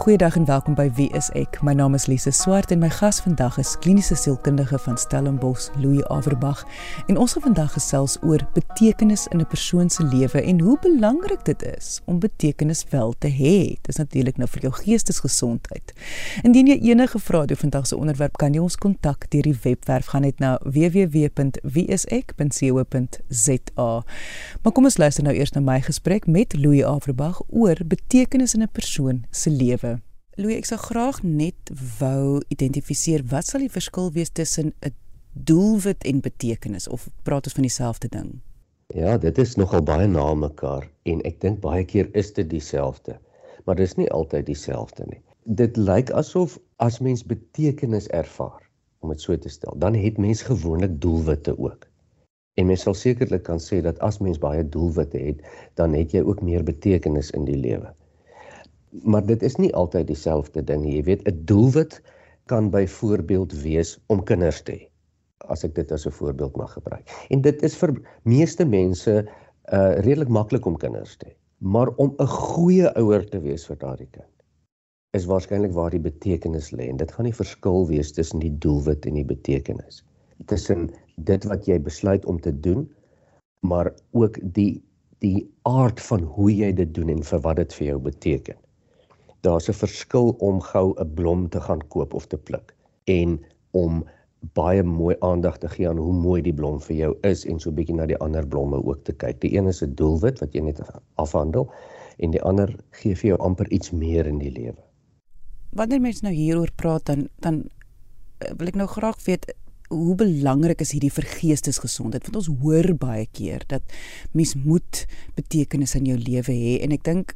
Goeiedag en welkom by Wie is ek? My naam is Lise Swart en my gas vandag is kliniese sielkundige van Stellenbosch, Louis Averbag. En ons gaan vandag gesels oor betekenis in 'n persoon se lewe en hoe belangrik dit is om betekenis wel te hê. Dit is natuurlik nou vir jou geestesgesondheid. Indien jy enige vrae het oor vandag se onderwerp, kan jy ons kontak deur die webwerf gaan net na www.wieisek.co.za. Maar kom ons luister nou eers na my gesprek met Louis Averbag oor betekenis in 'n persoon se lewe. Louis, ek sou graag net wou identifiseer wat sal die verskil wees tussen 'n doelwit en betekenis of praat ons van dieselfde ding? Ja, dit is nogal baie na mekaar en ek dink baie keer is dit dieselfde. Maar dit is nie altyd dieselfde nie. Dit lyk asof as mens betekenis ervaar, om dit so te stel, dan het mens gewoonlik doelwitte ook. En mens sal sekerlik kan sê dat as mens baie doelwitte het, dan het jy ook meer betekenis in die lewe maar dit is nie altyd dieselfde ding nie. Jy weet, 'n doelwit kan byvoorbeeld wees om kinders te hê. As ek dit as 'n voorbeeld mag gebruik. En dit is vir meeste mense uh redelik maklik om kinders te hê. Maar om 'n goeie ouer te wees vir daardie kind is waarskynlik waar die betekenis lê en dit gaan nie verskil wees tussen die doelwit en die betekenis. Tussen dit wat jy besluit om te doen, maar ook die die aard van hoe jy dit doen en vir wat dit vir jou beteken daar's 'n verskil om gou 'n blom te gaan koop of te pluk en om baie mooi aandag te gee aan hoe mooi die blom vir jou is en so 'n bietjie na die ander blomme ook te kyk. Die een is 'n doelwit wat jy net afhandel en die ander gee vir jou amper iets meer in die lewe. Wanneer mense nou hieroor praat dan dan eh, wil ek nou graag weet hoe belangrik is hierdie vir geestesgesondheid want ons hoor baie keer dat mens moet betekenis in jou lewe hê en ek dink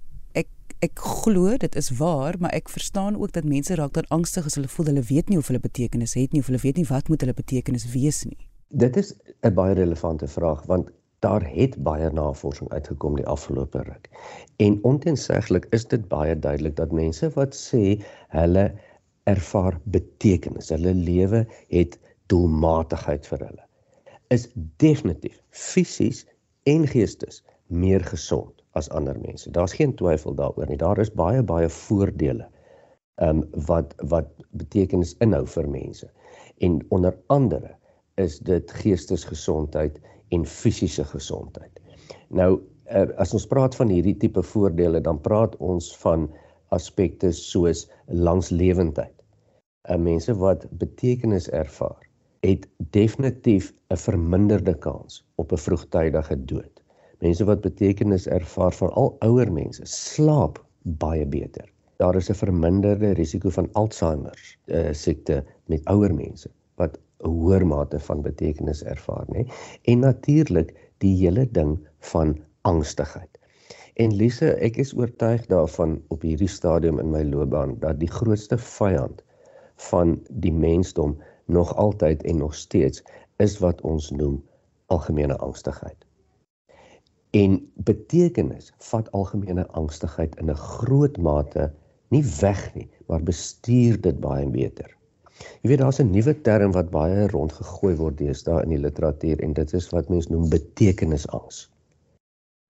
ek glo dit is waar, maar ek verstaan ook dat mense raak dan angstig as hulle voel hulle weet nie of hulle betekenis het nie of hulle weet nie wat moet hulle betekenis wees nie. Dit is 'n baie relevante vraag want daar het baie navorsing uitgekom die afgelope ruk. En onteenseglik is dit baie duidelik dat mense wat sê hulle ervaar betekenis, hulle lewe het doelmatigheid vir hulle, is definitief fisies en geestes meer gesond as ander mense. Daar's geen twyfel daaroor nie. Daar is baie baie voordele ehm um, wat wat betekenis inhou vir mense. En onder andere is dit geestesgesondheid en fisiese gesondheid. Nou uh, as ons praat van hierdie tipe voordele, dan praat ons van aspekte soos langslewendheid. Uh, mense wat betekenis ervaar, het definitief 'n verminderde kans op 'n vroegtydige dood mense wat betekenis ervaar vir al ouer mense slaap baie beter. Daar is 'n verminderde risiko van Alzheimer uh, siekte met ouer mense wat 'n hoër mate van betekenis ervaar, nê? En natuurlik die hele ding van angstigheid. En Lise, ek is oortuig daarvan op hierdie stadium in my loopbaan dat die grootste vyand van die mensdom nog altyd en nog steeds is wat ons noem algemene angstigheid. En betekenis vat algemene angstigheid in 'n groot mate nie weg nie, maar bestuur dit baie beter. Jy weet daar's 'n nuwe term wat baie rondgegooi word deesdae in die literatuur en dit is wat mense noem betekenisangs.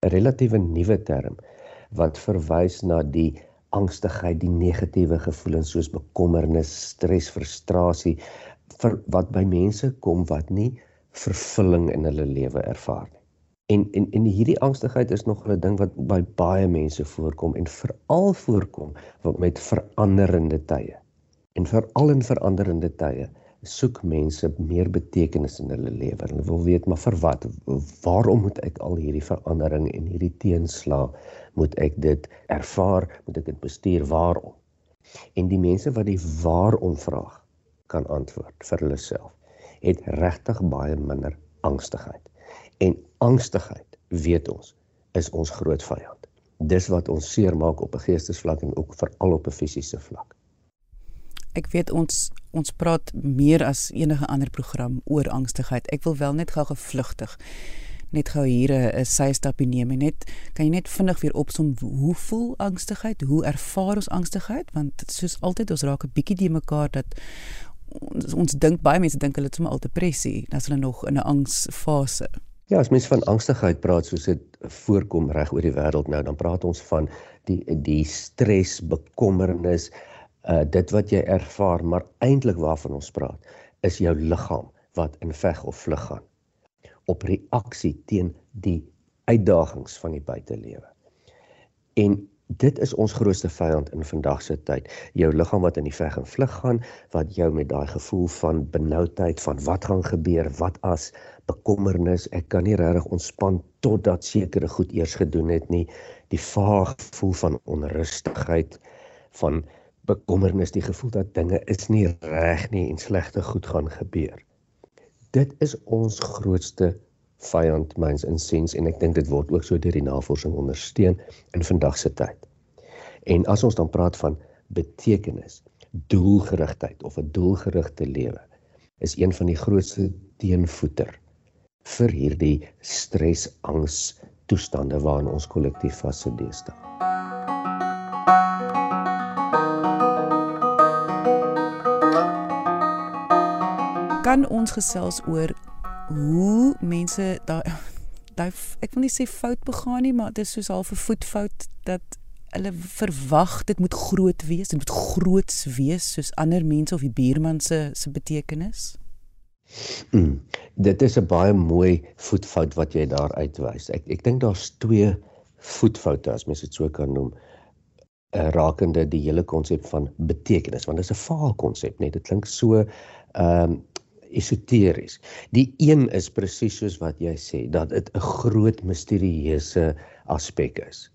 'n Relatiewe nuwe term wat verwys na die angstigheid, die negatiewe gevoelens soos bekommernis, stres, frustrasie vir wat by mense kom wat nie vervulling in hulle lewe ervaar nie. En en en hierdie angstigheid is nog 'n ding wat by baie mense voorkom en veral voorkom met veranderende tye. En veral in veranderende tye soek mense meer betekenis in hulle lewe. Hulle wil weet maar vir wat? Waarom moet ek al hierdie verandering en hierdie teenslag moet ek dit ervaar? Moet ek dit bestuur? Waarom? En die mense wat die waarom vraag kan antwoord vir hulle self, het regtig baie minder angstigheid. En angstigheid, weet ons, is ons groot vyand. Dis wat ons seermaak op 'n geestesvlak en ook veral op 'n fisiese vlak. Ek weet ons ons praat meer as enige ander program oor angstigheid. Ek wil wel net gou gevlugtig net gou hier 'n sy stapie neem en net kan jy net vinnig weer opsom hoe voel angstigheid? Hoe ervaar ons angstigheid? Want soos altyd ons raak 'n bietjie die mekaar dat ons, ons dink baie mense dink hulle het sommer al depressie, dan is hulle nog in 'n angsfase. Ja, as mens van angstigheid praat soos dit voorkom reg oor die wêreld nou, dan praat ons van die die stres, bekommernis, uh dit wat jy ervaar, maar eintlik waarvan ons praat, is jou liggaam wat in veg of vlug gaan op reaksie teen die uitdagings van die buitelewe. En dit is ons grootste vyand in vandag se tyd. Jou liggaam wat in die veg en vlug gaan, wat jou met daai gevoel van benoudheid, van wat gaan gebeur, wat as bekommernis, ek kan nie regtig ontspan totdat sekere goed eers gedoen het nie. Die vaag gevoel van onrustigheid, van bekommernis, die gevoel dat dinge is nie reg nie en slegte goed gaan gebeur. Dit is ons grootste vyand myns insens en ek dink dit word ook so deur die navorsing ondersteun in vandag se tyd. En as ons dan praat van betekenis, doelgerigtheid of 'n doelgerigte lewe is een van die grootste teenvoeter vir hierdie stres, angs toestande waarin ons kollektief vasgesit deesdae. Kan ons gesels oor hoe mense daai daai ek wil nie sê fout begaan nie, maar dit is soos half 'n voetfout dat hulle verwag dit moet groot wees, dit moet groots wees soos ander mense of die buurman se se betekenis. Mm, dit is 'n baie mooi voetfout wat jy daar uitwys. Ek ek dink daar's twee voetfoute as mens dit so kan noem uh, rakende die hele konsep van betekenis want dit is 'n vaal konsep net dit klink so ehm um, esoteries. Die een is presies soos wat jy sê dat dit 'n groot misterieuse aspek is.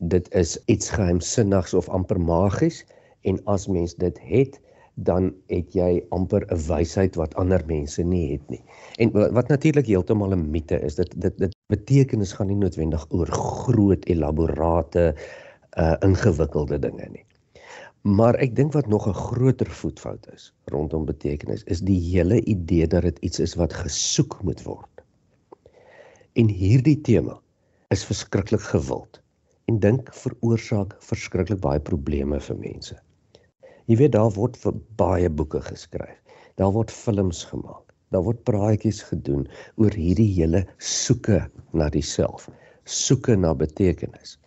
Dit is iets geheimsinnigs of amper magies en as mens dit het dan het jy amper 'n wysheid wat ander mense nie het nie. En wat natuurlik heeltemal 'n mite is, dit dit dit betekenis gaan nie noodwendig oor groot elaborate uh ingewikkelde dinge nie. Maar ek dink wat nog 'n groter voetfout is rondom betekenis is die hele idee dat dit iets is wat gesoek moet word. En hierdie tema is verskriklik gewild en dink veroorsaak verskriklik baie probleme vir mense. Jy weet daar word vir baie boeke geskryf. Daar word films gemaak. Daar word praatjies gedoen oor hierdie hele soeke na diself, soeke na betekenis.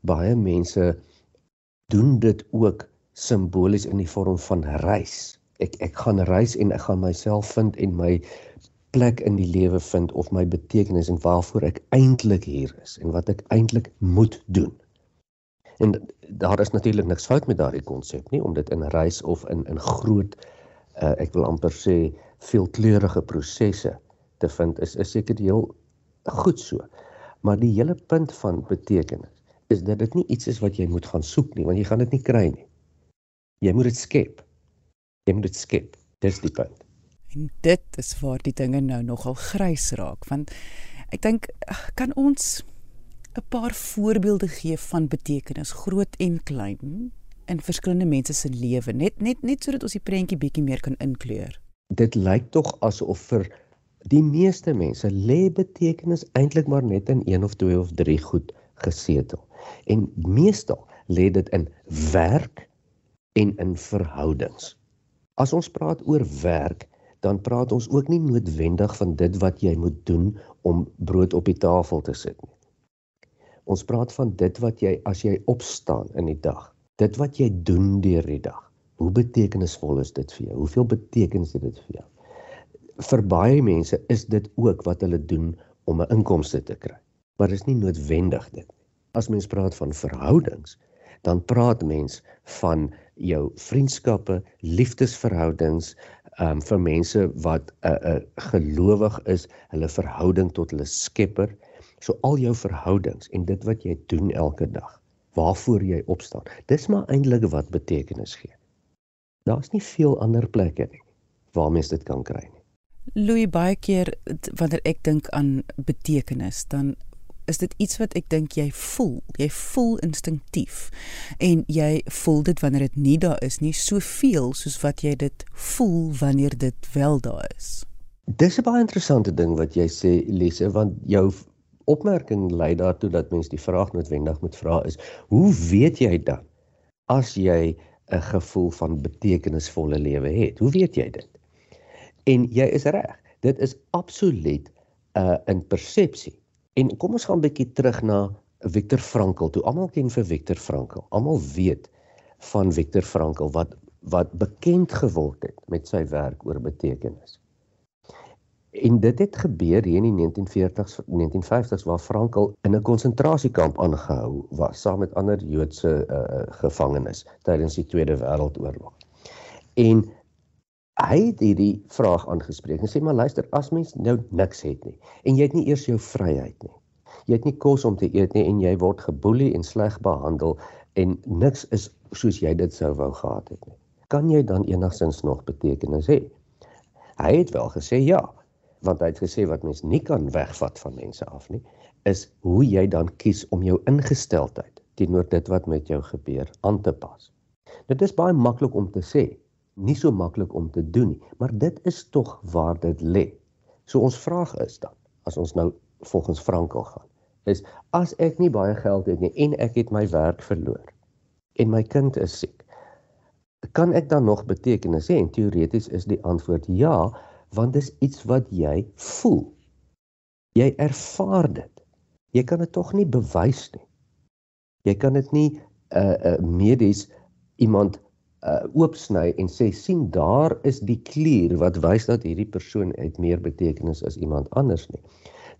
Baie mense doen dit ook simbolies in die vorm van reis. Ek ek gaan reis en ek gaan myself vind en my plek in die lewe vind of my betekenis en waarvoor ek eintlik hier is en wat ek eintlik moet doen. En daar is natuurlik niks fout met daardie konsep nie om dit in reis of in in groot uh, ek wil amper sê veelkleurige prosesse te vind is is seker heel goed so. Maar die hele punt van betekenis is dat dit nie iets is wat jy moet gaan soek nie want jy gaan dit nie kry nie. Jy moet dit skep. Jy moet dit skep. Dis die punt. En dit is waar die dinge nou nogal grys raak want ek dink kan ons 'n paar voorbeelde gee van betekenis groot en klein in verskillende mense se lewe net net net sodat ons die prentjie bietjie meer kan inkleur. Dit lyk tog asof vir die meeste mense lê betekenis eintlik maar net in een of twee of drie goed gesetel. En meestal lê dit in werk en in verhoudings. As ons praat oor werk, dan praat ons ook nie noodwendig van dit wat jy moet doen om brood op die tafel te sit nie. Ons praat van dit wat jy as jy opstaan in die dag, dit wat jy doen deur die dag. Hoe betekenisvol is dit vir jou? Hoeveel betekenis het dit vir jou? Vir baie mense is dit ook wat hulle doen om 'n inkomste te kry. Maar dit is nie noodwendig dit nie. As mens praat van verhoudings, dan praat mens van jou vriendskappe, liefdesverhoudings, ehm um, vir mense wat 'n uh, 'n uh, gelowig is, hulle verhouding tot hulle Skepper. So al jou verhoudings en dit wat jy doen elke dag, waarvoor jy opstaan. Dis maar eintlik wat betekenis gee. Daar's nie veel ander plekke nie waar mens dit kan kry nie. Louis baie keer wanneer ek dink aan betekenis, dan is dit iets wat ek dink jy voel. Jy voel instinktief en jy voel dit wanneer dit nie daar is nie soveel soos wat jy dit voel wanneer dit wel daar is. Dis 'n baie interessante ding wat jy sê Lise want jou opmerking lei daartoe dat mens die vraag noodwendig moet vra is hoe weet jy dan as jy 'n gevoel van betekenisvolle lewe het? Hoe weet jy dit? En jy is reg. Dit is absoluut 'n uh, 'n persepsie En kom ons gaan 'n bietjie terug na Viktor Frankl, toe almal ken vir Viktor Frankl. Almal weet van Viktor Frankl wat wat bekend geword het met sy werk oor betekenis. En dit het gebeur hier in die 1940s 1950s waar Frankl in 'n konsentrasiekamp aangehou was saam met ander Joodse uh, gevangenes tydens die Tweede Wêreldoorlog. En hy het hierdie vraag aangespreek en sê maar luister as mens nou niks het nie en jy het nie eers jou vryheid nie. Jy het nie kos om te eet nie en jy word geboelie en sleg behandel en niks is soos jy dit sou wou gehad het nie. Kan jy dan enigsins nog betekenis hê? Hy het wel gesê ja, want hy het gesê wat mens nie kan wegvat van mense af nie, is hoe jy dan kies om jou ingesteldheid teenoor dit wat met jou gebeur aan te pas. Dit is baie maklik om te sê, nie so maklik om te doen nie, maar dit is tog waar dit lê. So ons vraag is dan, as ons nou volgens Frankel gaan, is as ek nie baie geld het nie en ek het my werk verloor en my kind is siek, kan ek dan nog betekenis hê? En teoreties is die antwoord ja, want dis iets wat jy voel. Jy ervaar dit. Jy kan dit tog nie bewys nie. Jy kan dit nie uh uh medies iemand uh oopsny en sê sien daar is die klier wat wys dat hierdie persoon het meer betekenis as iemand anders nie.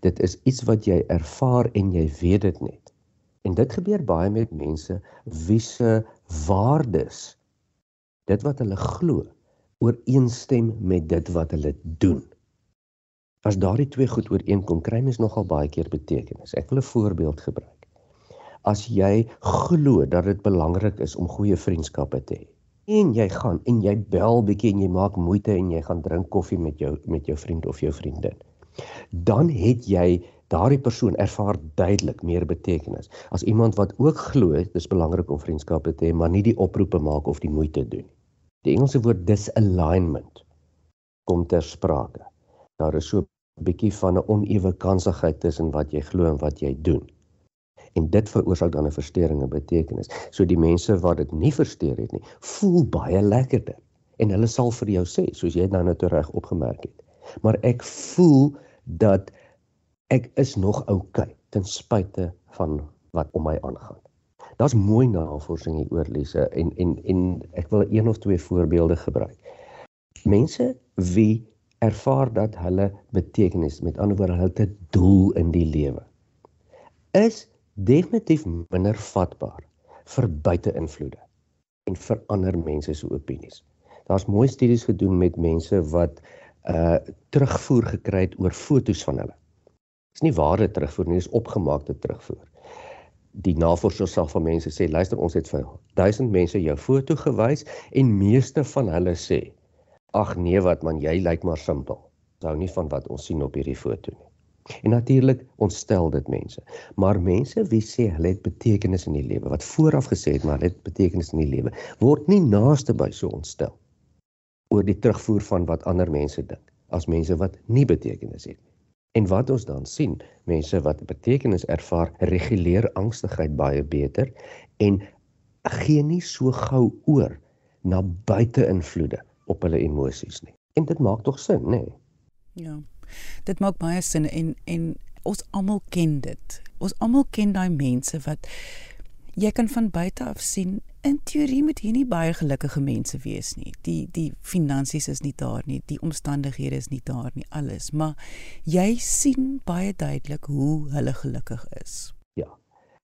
Dit is iets wat jy ervaar en jy weet dit net. En dit gebeur baie met mense wie se waardes dit wat hulle glo ooreenstem met dit wat hulle doen. As daardie twee goed ooreenkom, kry mens nogal baie keer betekenis. Ek wil 'n voorbeeld gebruik. As jy glo dat dit belangrik is om goeie vriendskappe te hê, en jy gaan en jy bel bietjie en jy maak moeite en jy gaan drink koffie met jou met jou vriend of jou vriendin. Dan het jy daardie persoon ervaar duidelik meer betekenis. As iemand wat ook glo dis belangrik om vriendskappe te hê maar nie die oproepe maak of die moeite doen. Die Engelse woord disalignment kom ter sprake. Daar is so 'n bietjie van 'n onewe kansigheid tussen wat jy glo en wat jy doen en dit veroorsaak dan 'n verstoring in betekenis. So die mense wat dit nie versteur het nie, voel baie lekkerder en hulle sal vir jou sê, soos jy nou net reg opgemerk het. Maar ek voel dat ek is nog oukei okay, ten spyte van wat om my aangaan. Daar's mooi navorsing hier oor Lise en en en ek wil een of twee voorbeelde gebruik. Mense wie ervaar dat hulle betekenis, met ander woorde, hulle het 'n doel in die lewe, is definitief minder vatbaar vir buiteinvloede en vir ander mense se opinies. Daar's mooi studies gedoen met mense wat uh terugvoer gekry het oor fotos van hulle. Dis nie ware terugvoer nie, dis opgemaakte terugvoer. Die navorsers sal van mense sê, luister, ons het vir 1000 mense jou foto gewys en meeste van hulle sê, ag nee wat man, jy lyk maar simpel. Hou nie van wat ons sien op hierdie foto nie. En natuurlik ontstel dit mense. Maar mense wie sê hulle het betekenis in die lewe, wat vooraf gesê het maar hulle het betekenis in die lewe, word nie naaste by so ontstel oor die terugvoer van wat ander mense dink as mense wat nie betekenis het nie. En wat ons dan sien, mense wat betekenis ervaar, reguleer angstigheid baie beter en gee nie so gou oor na buiteinvloede op hulle emosies nie. En dit maak tog sin, nê? Nee? Ja. Dit maak baie sin en en ons almal ken dit. Ons almal ken daai mense wat jy kan van buite af sien in teorie moet hier nie baie gelukkige mense wees nie. Die die finansies is nie daar nie, die omstandighede is nie daar nie, alles, maar jy sien baie duidelik hoe hulle gelukkig is. Ja.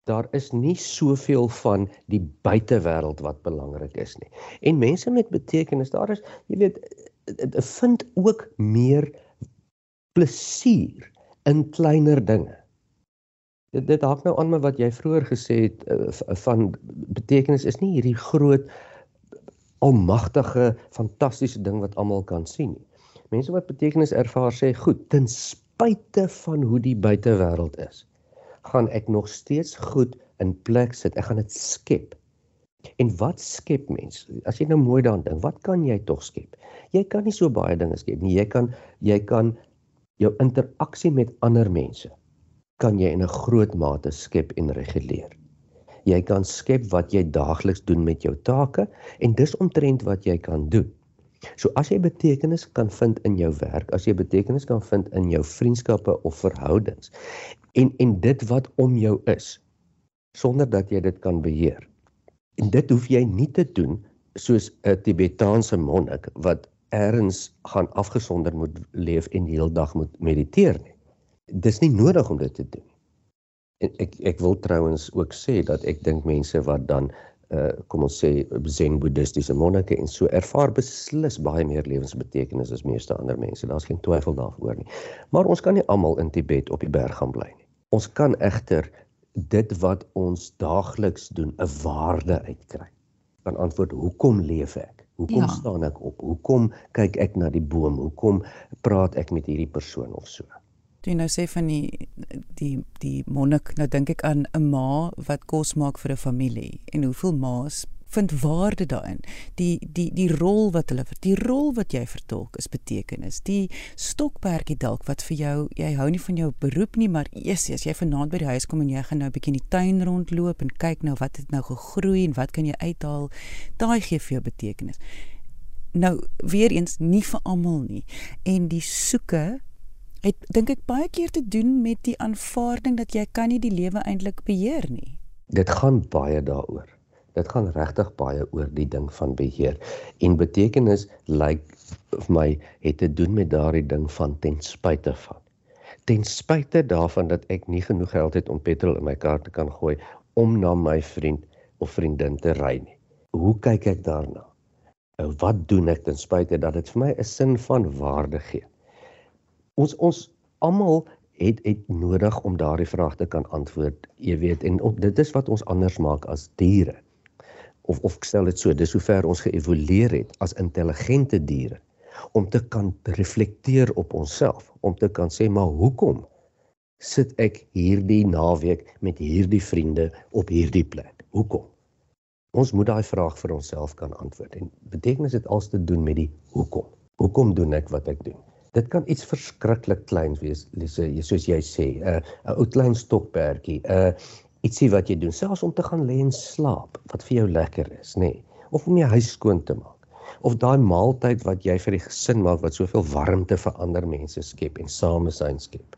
Daar is nie soveel van die buitewêreld wat belangrik is nie. En mense met betekenis, daar is, jy weet, vind ook meer plesier in kleiner dinge. Dit dit haak nou aan met wat jy vroeër gesê het uh, van betekenis is nie hierdie groot almagtige fantastiese ding wat almal kan sien nie. Mense wat betekenis ervaar sê goed, ten spyte van hoe die buitewêreld is, gaan ek nog steeds goed in plek sit. Ek gaan dit skep. En wat skep mens? As jy nou mooi daaraan dink, wat kan jy tog skep? Jy kan nie so baie dinge skep nie. Jy kan jy kan jou interaksie met ander mense kan jy in 'n groot mate skep en reguleer. Jy kan skep wat jy daagliks doen met jou take en dis omtrent wat jy kan doen. So as jy betekenis kan vind in jou werk, as jy betekenis kan vind in jou vriendskappe of verhoudings en en dit wat om jou is, sonder dat jy dit kan beheer. En dit hoef jy nie te doen soos 'n Tibetaanse monnik wat eers gaan afgesonder moet leef en heeldag moet mediteer nie. Dis nie nodig om dit te doen. En ek ek wil trouens ook sê dat ek dink mense wat dan uh kom ons sê zen boeddhistiese monnike en so ervaar beslis baie meer lewensbetekenis as meeste ander mense. Daar's geen twyfel daaroor nie. Maar ons kan nie almal in Tibet op die berg gaan bly nie. Ons kan egter dit wat ons daagliks doen 'n waarde uitkry. Kan antwoord hoekom leef ek? Hoekom ja. staan ek op? Hoekom kyk ek na die boom? Hoekom praat ek met hierdie persoon of so? Jy nou sê van die die die monnik, nou dink ek aan 'n ma wat kos maak vir 'n familie en hoeveel ma's vind waarde daarin. Die die die rol wat hulle die rol wat jy vertolk is betekenis. Die stokperdjie dalk wat vir jou, jy hou nie van jou beroep nie, maar eers as jy vanaand by die huis kom en jy gaan nou 'n bietjie in die tuin rondloop en kyk nou wat het nou gegroei en wat kan jy uithaal, daai gee vir jou betekenis. Nou weer eens nie vir almal nie. En die soeke het dink ek baie keer te doen met die aanvaarding dat jy kan nie die lewe eintlik beheer nie. Dit gaan baie daaroor. Dit gaan regtig baie oor die ding van beheer. En betekenis lyk like, vir my het te doen met daardie ding van ten spyte van. Ten spyte daarvan dat ek nie genoeg geld het om petrol in my kar te kan gooi om na my vriend of vriendin te ry nie. Hoe kyk ek daarna? Wat doen ek ten spyte dat dit vir my 'n sin van waarde gee? ons ons almal het het nodig om daardie vraag te kan antwoord. Jy weet en op, dit is wat ons anders maak as diere. Of of ek stel dit so, dis hoe ver ons geëvolueer het as intelligente diere om te kan reflekteer op onsself, om te kan sê maar hoekom sit ek hierdie naweek met hierdie vriende op hierdie plek? Hoekom? Ons moet daai vraag vir onsself kan antwoord en betekenis dit als te doen met die hoekom. Hoekom doen ek wat ek doen? Dit kan iets verskriklik kleins wees, soos jy sê, 'n uh, 'n ou klein stokperdjie, 'n uh, ietsie wat jy doen selfs om te gaan lê en slaap, wat vir jou lekker is, nê? Nee. Of om jou huis skoon te maak. Of daai maaltyd wat jy vir die gesin maak wat soveel warmte vir ander mense skep en samesyn skep.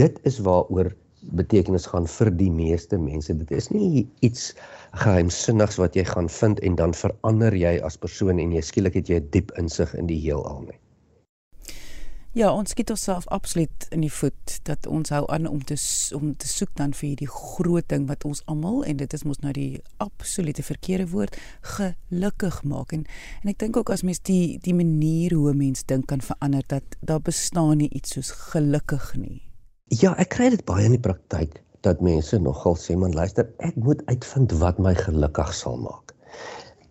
Dit is waaroor betekenis gaan vir die meeste mense. Dit is nie iets geheimsinnigs wat jy gaan vind en dan verander jy as persoon en jy skielik het jy 'n diep insig in die heelal nie. Ja, ons skiet onsself absoluut in die voet dat ons hou aan om te om te soek dan vir hierdie groot ding wat ons almal en dit is mos nou die absolute verkeerde woord gelukkig maak en en ek dink ook as mens die die manier hoe mense dink kan verander dat daar bestaan nie iets soos gelukkig nie. Ja, ek kry dit baie in die praktyk dat mense nogal sê man luister, ek moet uitvind wat my gelukkig sal maak.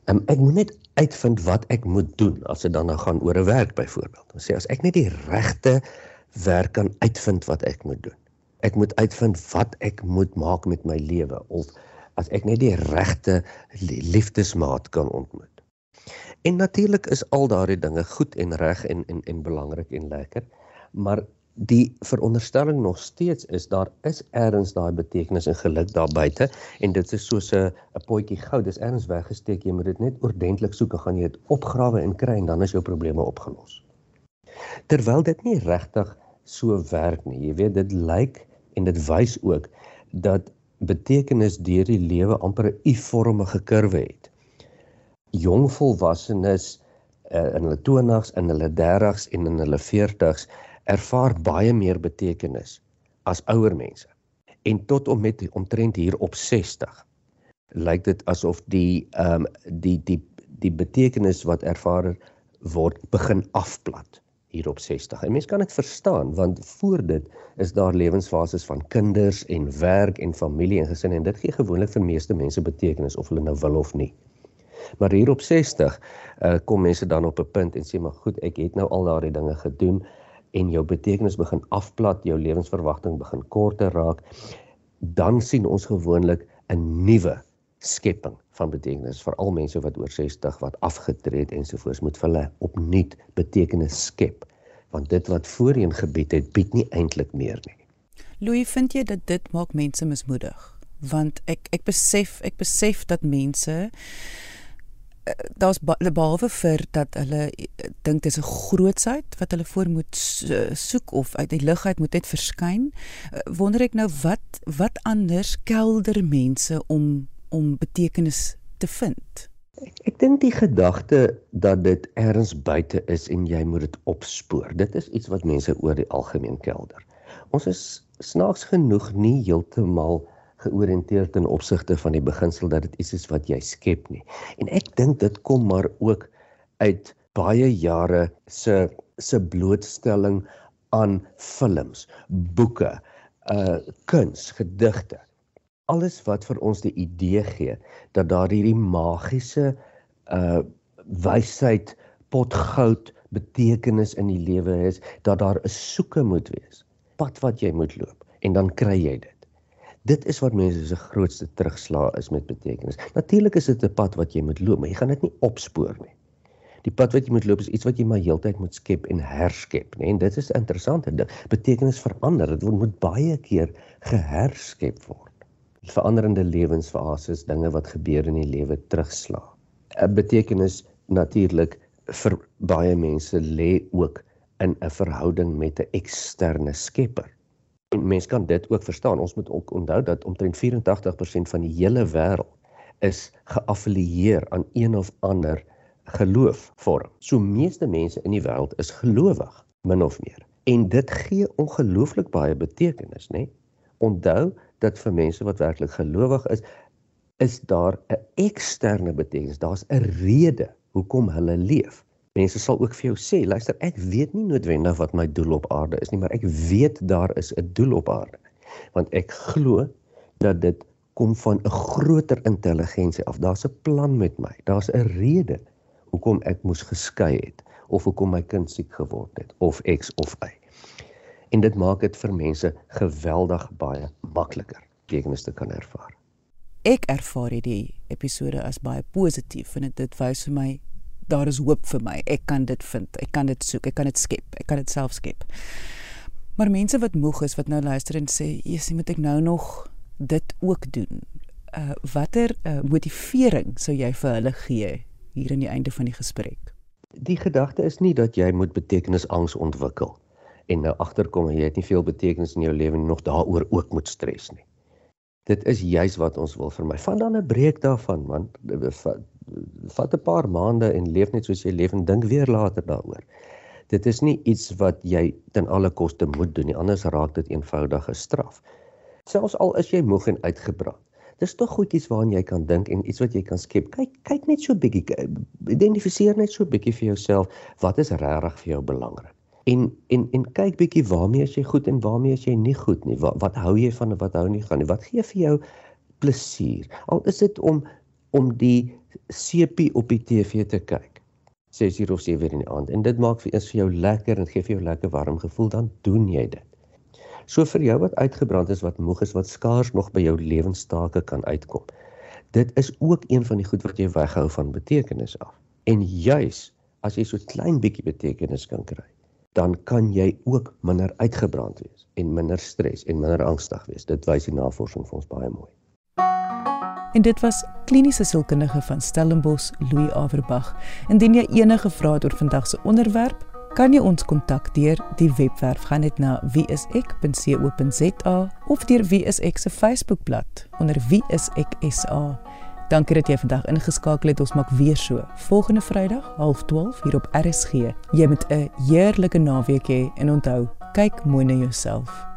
Um, ek moet net uitvind wat ek moet doen as dit dan nou gaan oor 'n werk byvoorbeeld. Ons sê as ek net die regte werk kan uitvind wat ek moet doen. Ek moet uitvind wat ek moet maak met my lewe of as ek net die regte liefdesmaat kan ontmoet. En natuurlik is al daardie dinge goed en reg en en en belangrik en lekker, maar die veronderstelling nog steeds is daar is ergens daai betekenis en geluk daar buite en dit is soos 'n 'n potjie goud dis ergens weggesteek jy moet dit net oordentlik soek en gaan jy dit opgrawe en kry en dan is jou probleme opgelos. Terwyl dit nie regtig so werk nie jy weet dit lyk en dit wys ook dat betekenis deur die lewe amper 'n u-vormige kurwe het. Jong volwassenes uh, in hulle 20's in hulle 30's en in hulle 40's ervaar baie meer betekenis as ouer mense. En tot om met omtrent hier op 60 lyk dit asof die ehm um, die die die betekenis wat ervaar word begin afplat hier op 60. En mense kan dit verstaan want voor dit is daar lewensfases van kinders en werk en familie en gesin en dit gee gewoonlik vir meeste mense betekenis of hulle nou wil of nie. Maar hier op 60 uh, eh, kom mense dan op 'n punt en sê maar goed, ek het nou al daardie dinge gedoen en jou betekenis begin afplat, jou lewensverwagting begin korter raak, dan sien ons gewoonlik 'n nuwe skepping van betekenis vir al mense wat oor 60 wat afgetree het ensovoorts moet hulle opnuut betekenis skep want dit wat voorheen gebied het bied nie eintlik meer nie. Louis, vind jy dat dit maak mense mismoedig? Want ek ek besef ek besef dat mense daar's behalwe vir dat hulle eh, dink dis 'n grootsheid wat hulle voor moet soek of uit die lug uit moet dit verskyn. Wonder ek nou wat wat anders kelder mense om om betekenis te vind. Ek, ek dink die gedagte dat dit ergens buite is en jy moet dit opspoor. Dit is iets wat mense oor die algemeen kelder. Ons is snaaks genoeg nie heeltemal georiënteerd ten opsigte van die beginsel dat dit iets is wat jy skep nie. En ek dink dit kom maar ook uit baie jare se se blootstelling aan films, boeke, uh kuns, gedigte. Alles wat vir ons die idee gee dat daar hierdie magiese uh wysheid potgoud betekenis in die lewe is, dat daar 'n soeke moet wees, pad wat jy moet loop en dan kry jy dit. Dit is wat mense se grootste terugslag is met betekenis. Natuurlik is dit 'n pad wat jy moet loop, maar jy gaan dit nie opspoor nie. Die pad wat jy moet loop is iets wat jy maar heeltyd moet skep en herskep, nê? En dit is interessant. Dit betekenis verander. Dit moet baie keer geherskep word. Veranderende lewensfases, dinge wat gebeur in die lewe terugslag. 'n Betekenis natuurlik vir baie mense lê ook in 'n verhouding met 'n eksterne skepper. En mense kan dit ook verstaan. Ons moet ook onthou dat omtrent 84% van die hele wêreld is geaffilieer aan een of ander geloofvorm. So meeste mense in die wêreld is gelowig, min of meer. En dit gee ongelooflik baie betekenis, né? Onthou dat vir mense wat werklik gelowig is, is daar 'n eksterne betekenis. Daar's 'n rede hoekom hulle leef. Mense sal ook vir jou sê, luister, ek weet nie noodwendig wat my doel op aarde is nie, maar ek weet daar is 'n doel op aarde. Want ek glo dat dit kom van 'n groter intelligensie af. Daar's 'n plan met my. Daar's 'n rede hoekom ek moes geskei het of hoekom my kind siek geword het of X of Y. En dit maak dit vir mense geweldig baie makliker betekenis te kan ervaar. Ek ervaar hierdie episode as baie positief en dit wys vir my daar is hoop vir my. Ek kan dit vind. Ek kan dit soek. Ek kan dit skep. Ek kan dit self skep. Maar mense wat moeg is wat nou luister en sê, "Jesus, moet ek nou nog dit ook doen?" Uh watter uh, motivering sou jy vir hulle gee hier aan die einde van die gesprek? Die gedagte is nie dat jy moet betekenisangs ontwikkel en nou agterkom jy het nie veel betekenis in jou lewe nie nog daaroor ook moet stres nie. Dit is juis wat ons wil vermy. Van dan 'n breek daarvan, man vat 'n paar maande en leef net soos jy leef en dink weer later daaroor. Dit is nie iets wat jy ten alle koste moet doen nie, anders raak dit eenvoudige straf. Selfs al is jy moeg en uitgebrand. Dis tog goedjies waaraan jy kan dink en iets wat jy kan skep. Kyk, kyk net so bietjie, identifiseer net so bietjie vir jouself wat is regtig vir jou belangrik. En en en kyk bietjie waarmee as jy goed en waarmee as jy nie goed nie. Wat wat hou jy van en wat hou nie van nie? Wat gee vir jou plesier? Al is dit om om die sepie op die TV te kyk. 6 uur of 7 uur in die aand en dit maak vir eens vir jou lekker en gee vir jou lekker warm gevoel dan doen jy dit. So vir jou wat uitgebrand is, wat moeg is, wat skaars nog by jou lewenstake kan uitkom. Dit is ook een van die goed wat jy weghou van betekenis af. En juis as jy so klein bietjie betekenis kan kry, dan kan jy ook minder uitgebrand wees en minder stres en minder angstig wees. Dit wys die navorsing vir ons baie mooi. En dit was kliniese sielkundige van Stellenbosch, Louis Averbag. Indien jy enige vrae het oor vandag se onderwerp, kan jy ons kontak deur die webwerf gaan net na wieisek.co.za of deur wieisek se Facebookblad onder wieisek.sa. Dankie dat jy vandag ingeskakel het. Ons maak weer so volgende Vrydag 12:30 hier op RSG. Jy moet 'n heerlike naweek hê en onthou, kyk mooi na jouself.